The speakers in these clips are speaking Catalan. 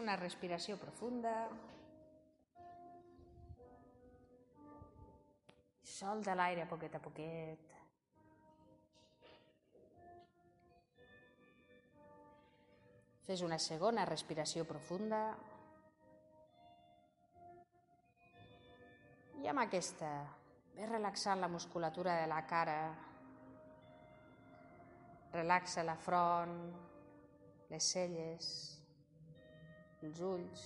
una respiració profunda. Solta l'aire poquet a poquet. Fes una segona respiració profunda. I amb aquesta, ve relaxant la musculatura de la cara. Relaxa la front, les celles, els ulls,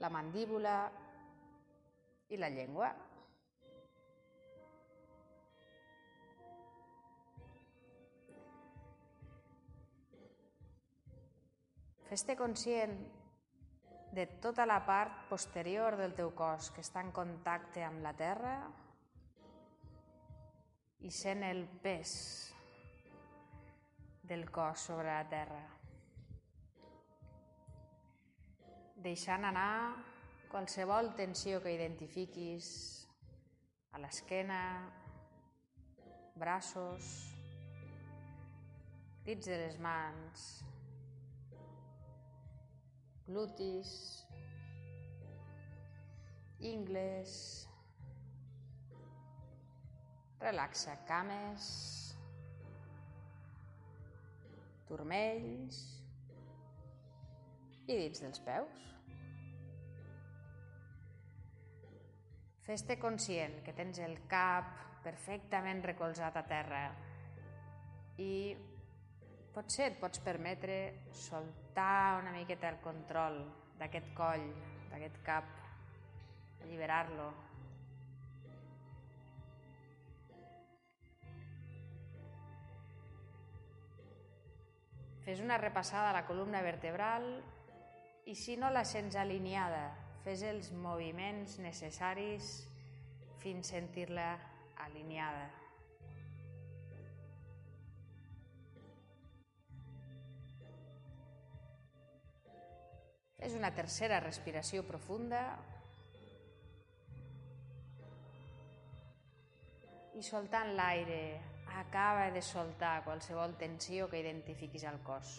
la mandíbula i la llengua. Fes-te conscient de tota la part posterior del teu cos que està en contacte amb la terra i sent el pes del cos sobre la terra. Deixant anar qualsevol tensió que identifiquis a l'esquena, braços, dits de les mans, glutis, ingles, relaxa cames, turmells i dits dels peus. Fes-te conscient que tens el cap perfectament recolzat a terra i potser et pots permetre soltar una miqueta el control d'aquest coll, d'aquest cap, alliberar-lo. Fes una repassada a la columna vertebral i si no la sents alineada, fes els moviments necessaris fins sentir-la alineada. És una tercera respiració profunda. I soltant l'aire, acaba de soltar qualsevol tensió que identifiquis al cos.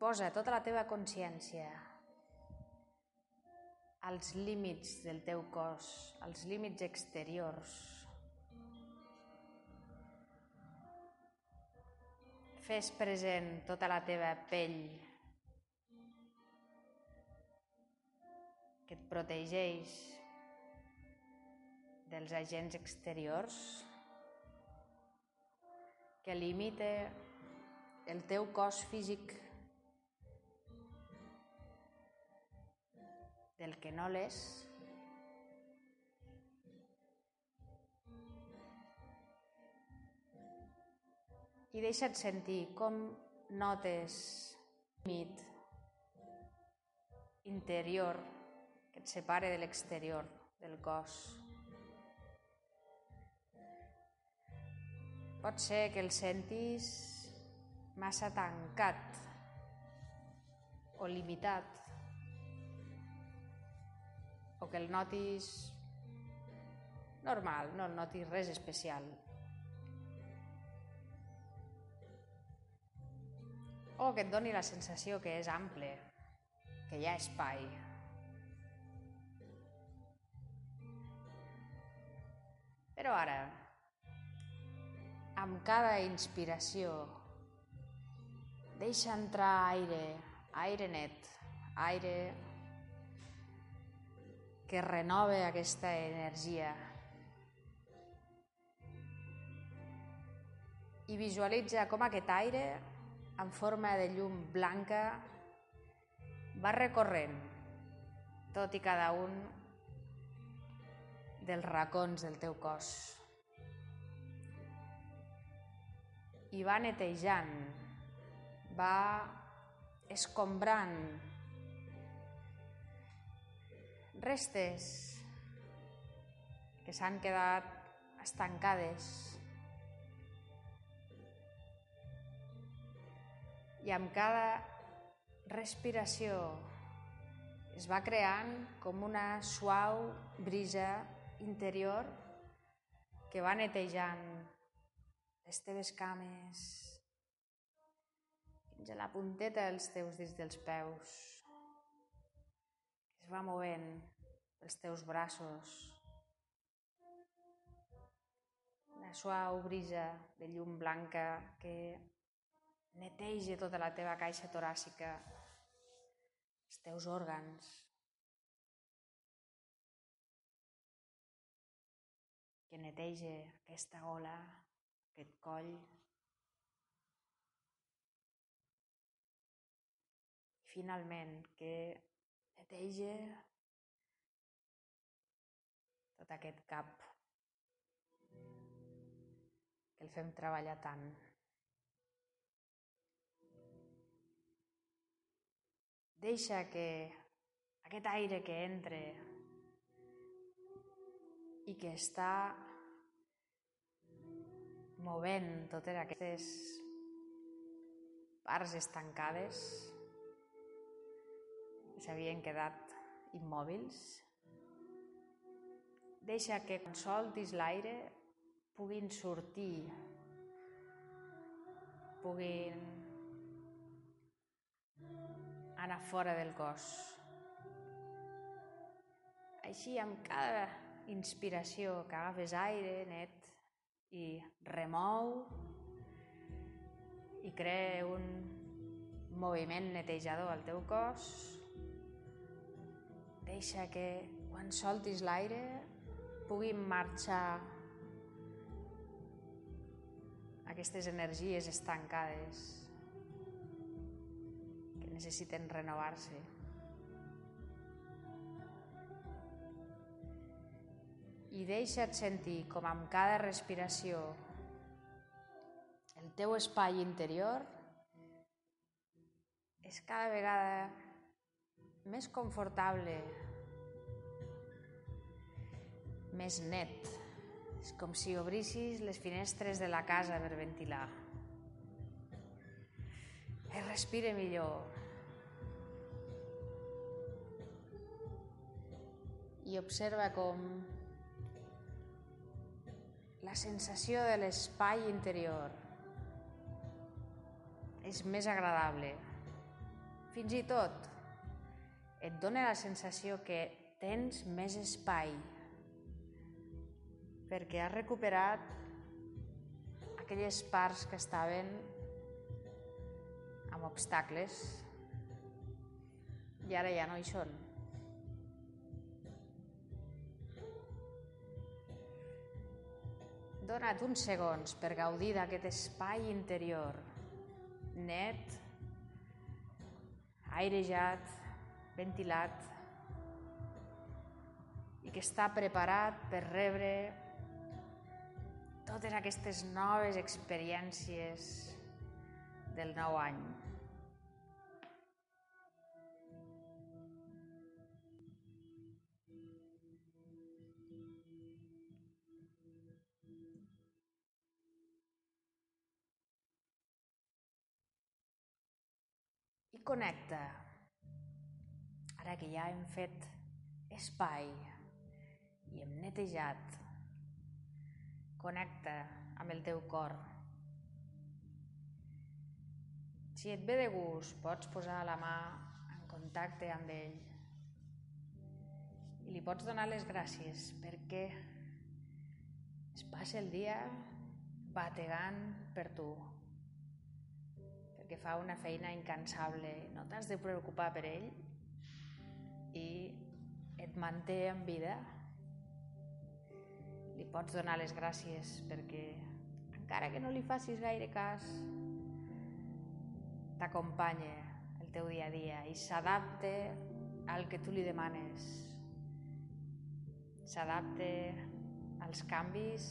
Posa tota la teva consciència als límits del teu cos, als límits exteriors. Fes present tota la teva pell que et protegeix dels agents exteriors, que limita el teu cos físic del que no l'és, i deixa't sentir com notes mit interior que et separe de l'exterior del cos. Pot ser que el sentis massa tancat o limitat o que el notis normal, no el notis res especial. O que et doni la sensació que és ample, que hi ha espai. Però ara, amb cada inspiració, deixa entrar aire, aire net, aire que renova aquesta energia. I visualitza com aquest aire en forma de llum blanca va recorrent tot i cada un dels racons del teu cos. I va netejant, va escombrant restes que s'han quedat estancades i amb cada respiració es va creant com una suau brisa interior que va netejant les teves cames fins a la punteta dels teus dits dels peus. Va movent els teus braços. Una suau brisa de llum blanca que neteja tota la teva caixa toràcica, els teus òrgans, que neteja aquesta gola, aquest coll. Finalment, que neteja tot aquest cap que el fem treballar tant. Deixa que aquest aire que entre i que està movent totes aquestes parts estancades s'havien quedat immòbils. Deixa que quan soltis l'aire puguin sortir, puguin anar fora del cos. Així, amb cada inspiració que agafes aire net i remou i crea un moviment netejador al teu cos, deixa que quan soltis l'aire puguin marxar aquestes energies estancades necessiten renovar-se. I deixa't sentir com amb cada respiració el teu espai interior és cada vegada més confortable, més net. És com si obrissis les finestres de la casa per ventilar. Es respira millor, i observa com la sensació de l'espai interior és més agradable. Fins i tot et dona la sensació que tens més espai perquè has recuperat aquelles parts que estaven amb obstacles i ara ja no hi són. Dona't uns segons per gaudir d'aquest espai interior net, airejat, ventilat i que està preparat per rebre totes aquestes noves experiències del nou any. connecta. Ara que ja hem fet espai i hem netejat, connecta amb el teu cor. Si et ve de gust, pots posar la mà en contacte amb ell i li pots donar les gràcies perquè es passa el dia bategant per tu que fa una feina incansable, no t'has de preocupar per ell i et manté en vida. Li pots donar les gràcies perquè, encara que no li facis gaire cas, t'acompanya el teu dia a dia i s'adapta al que tu li demanes. S'adapta als canvis,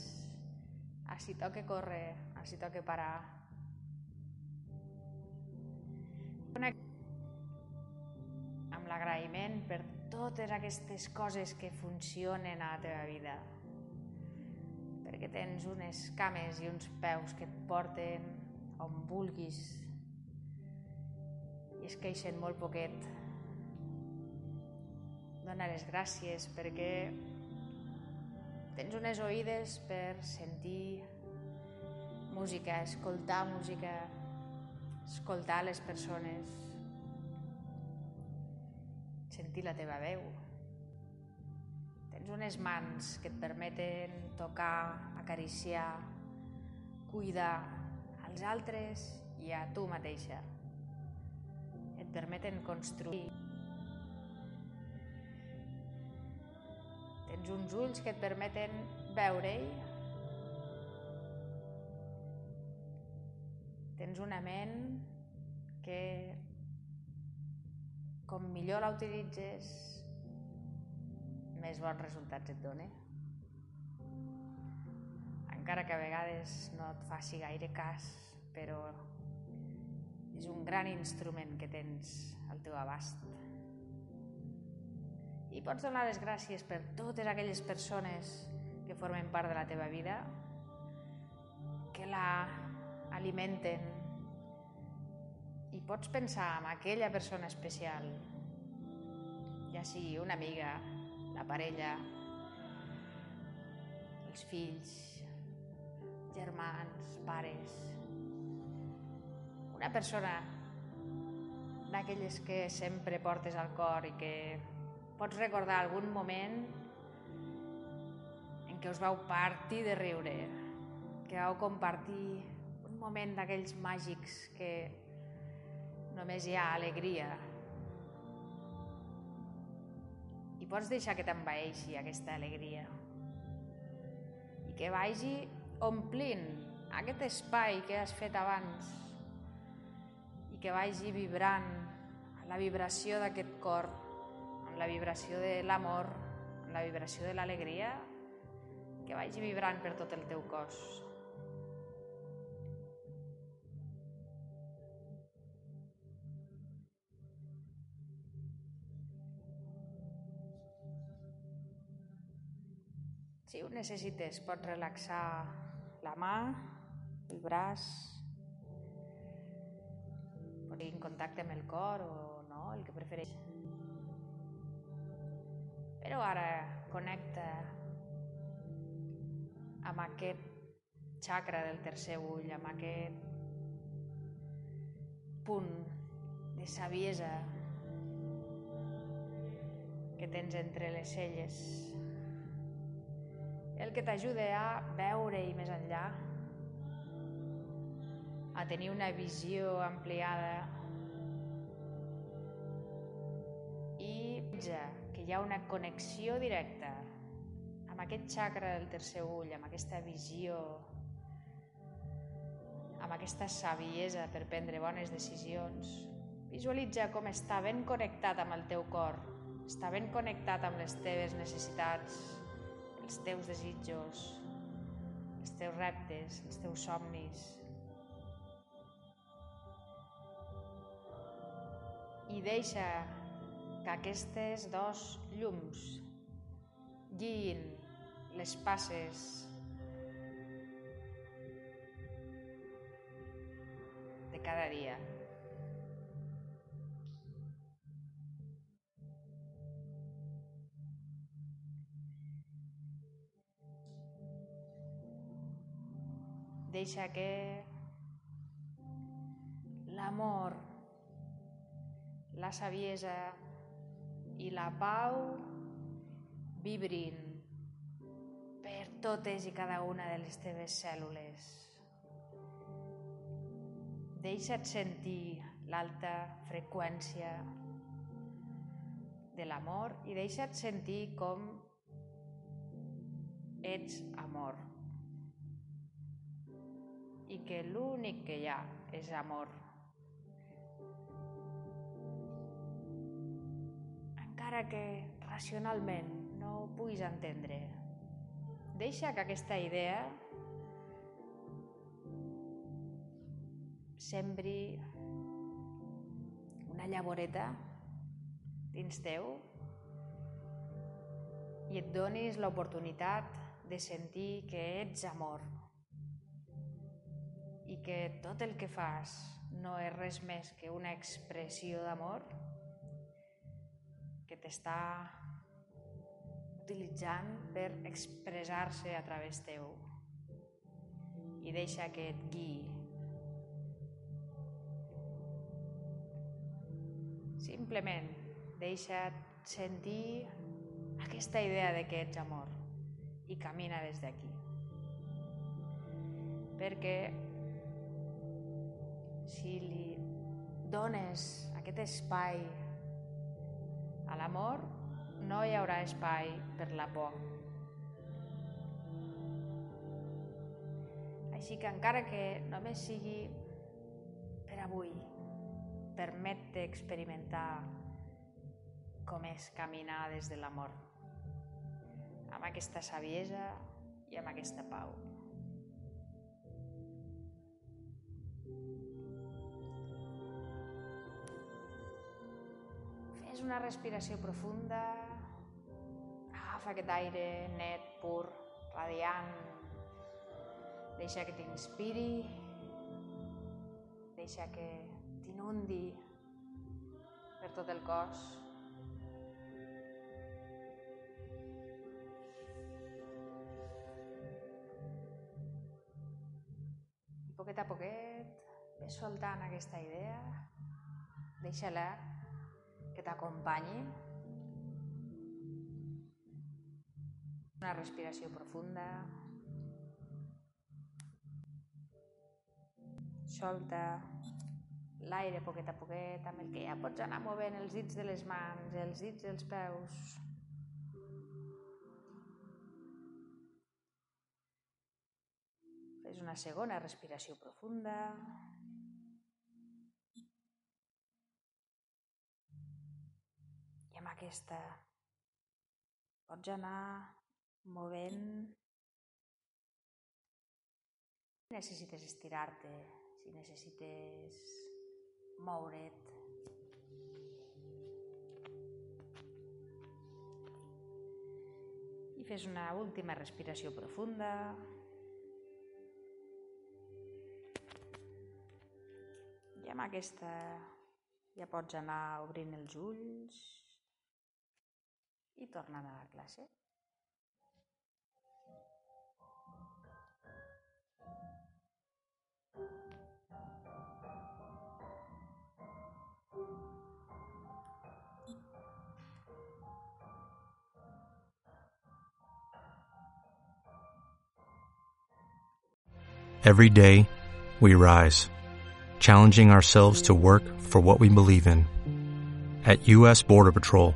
a si toca córrer, a si toca parar. L'agraïment per totes aquestes coses que funcionen a la teva vida. Perquè tens unes cames i uns peus que et porten on vulguis i es queixen molt poquet. Dóna les gràcies perquè tens unes oïdes per sentir música, escoltar música, escoltar les persones, sentir la teva veu. Tens unes mans que et permeten tocar, acariciar, cuidar als altres i a tu mateixa. Et permeten construir. Tens uns ulls que et permeten veure-hi. Tens una ment que com millor la utilitzes, més bons resultats et dona. Encara que a vegades no et faci gaire cas, però és un gran instrument que tens al teu abast. I pots donar les gràcies per totes aquelles persones que formen part de la teva vida, que la alimenten, i pots pensar en aquella persona especial, ja sigui una amiga, la parella, els fills, germans, pares, una persona d'aquelles que sempre portes al cor i que pots recordar algun moment en què us vau partir de riure, que vau compartir un moment d'aquells màgics que només hi ha alegria. I pots deixar que t'envaeixi aquesta alegria. I que vagi omplint aquest espai que has fet abans i que vagi vibrant la vibració d'aquest cor, amb la vibració de l'amor, amb la vibració de l'alegria, que vagi vibrant per tot el teu cos. Si ho necessites, pots relaxar la mà, el braç, pot ir en contacte amb el cor o no, el que prefereix. Però ara connecta amb aquest xacra del tercer ull, amb aquest punt de saviesa que tens entre les celles el que t'ajuda a veure-hi més enllà, a tenir una visió ampliada i que hi ha una connexió directa amb aquest xacra del tercer ull, amb aquesta visió, amb aquesta saviesa per prendre bones decisions. Visualitza com està ben connectat amb el teu cor, està ben connectat amb les teves necessitats, els teus desitjos, els teus reptes, els teus somnis. I deixa que aquestes dos llums guiïn les passes de cada dia. Deixa que l'amor, la saviesa i la pau vibrin per totes i cada una de les teves cèl·lules. Deixa't sentir l'alta freqüència de l'amor i deixa't sentir com ets amor i que l'únic que hi ha és amor. Encara que racionalment no ho puguis entendre, deixa que aquesta idea sembri una llavoreta dins teu i et donis l'oportunitat de sentir que ets amor, i que tot el que fas no és res més que una expressió d'amor que t'està utilitzant per expressar-se a través teu i deixa que et guiï. Simplement deixa't sentir aquesta idea de que ets amor i camina des d'aquí. Perquè dones aquest espai a l'amor, no hi haurà espai per la por. Així que encara que només sigui per avui, permet-te experimentar com és caminar des de l'amor, amb aquesta saviesa i amb aquesta pau. Fes una respiració profunda, agafa aquest aire net, pur, radiant, deixa que t'inspiri, deixa que t'inundi per tot el cos, poquet a poquet, ves soltant aquesta idea, deixa-la que t'acompanyi. Una respiració profunda. Solta l'aire poquet a poquet, amb el que ja pots anar movent els dits de les mans, els dits dels peus, Fes una segona respiració profunda. I amb aquesta pots anar movent. Si necessites estirar-te, si necessites moure't, i fes una última respiració profunda. I amb aquesta ja pots anar obrint els ulls classe. Every day, we rise challenging ourselves to work for what we believe in. At U.S. Border Patrol,